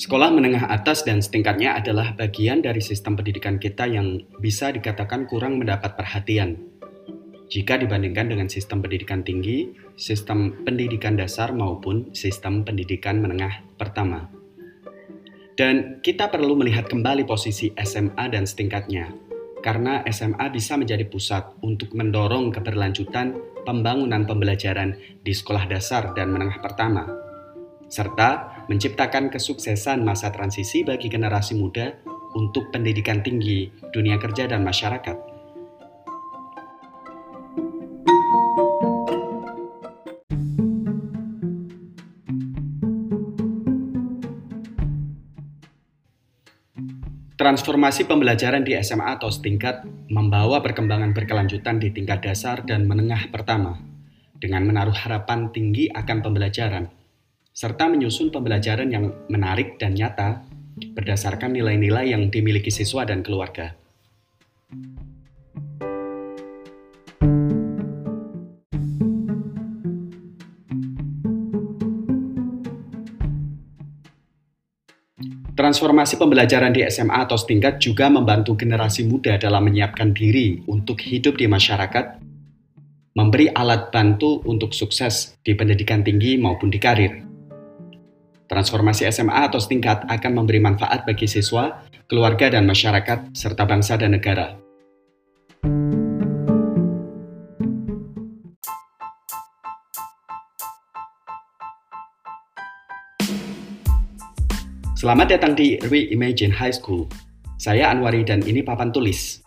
Sekolah menengah atas dan setingkatnya adalah bagian dari sistem pendidikan kita yang bisa dikatakan kurang mendapat perhatian. Jika dibandingkan dengan sistem pendidikan tinggi, sistem pendidikan dasar maupun sistem pendidikan menengah pertama. Dan kita perlu melihat kembali posisi SMA dan setingkatnya, karena SMA bisa menjadi pusat untuk mendorong keberlanjutan pembangunan pembelajaran di sekolah dasar dan menengah pertama serta menciptakan kesuksesan masa transisi bagi generasi muda untuk pendidikan tinggi, dunia kerja, dan masyarakat. Transformasi pembelajaran di SMA atau setingkat membawa perkembangan berkelanjutan di tingkat dasar dan menengah pertama, dengan menaruh harapan tinggi akan pembelajaran serta menyusun pembelajaran yang menarik dan nyata berdasarkan nilai-nilai yang dimiliki siswa dan keluarga. Transformasi pembelajaran di SMA atau setingkat juga membantu generasi muda dalam menyiapkan diri untuk hidup di masyarakat, memberi alat bantu untuk sukses di pendidikan tinggi maupun di karir. Transformasi SMA atau setingkat akan memberi manfaat bagi siswa, keluarga dan masyarakat, serta bangsa dan negara. Selamat datang di Reimagine High School. Saya Anwari dan ini papan tulis.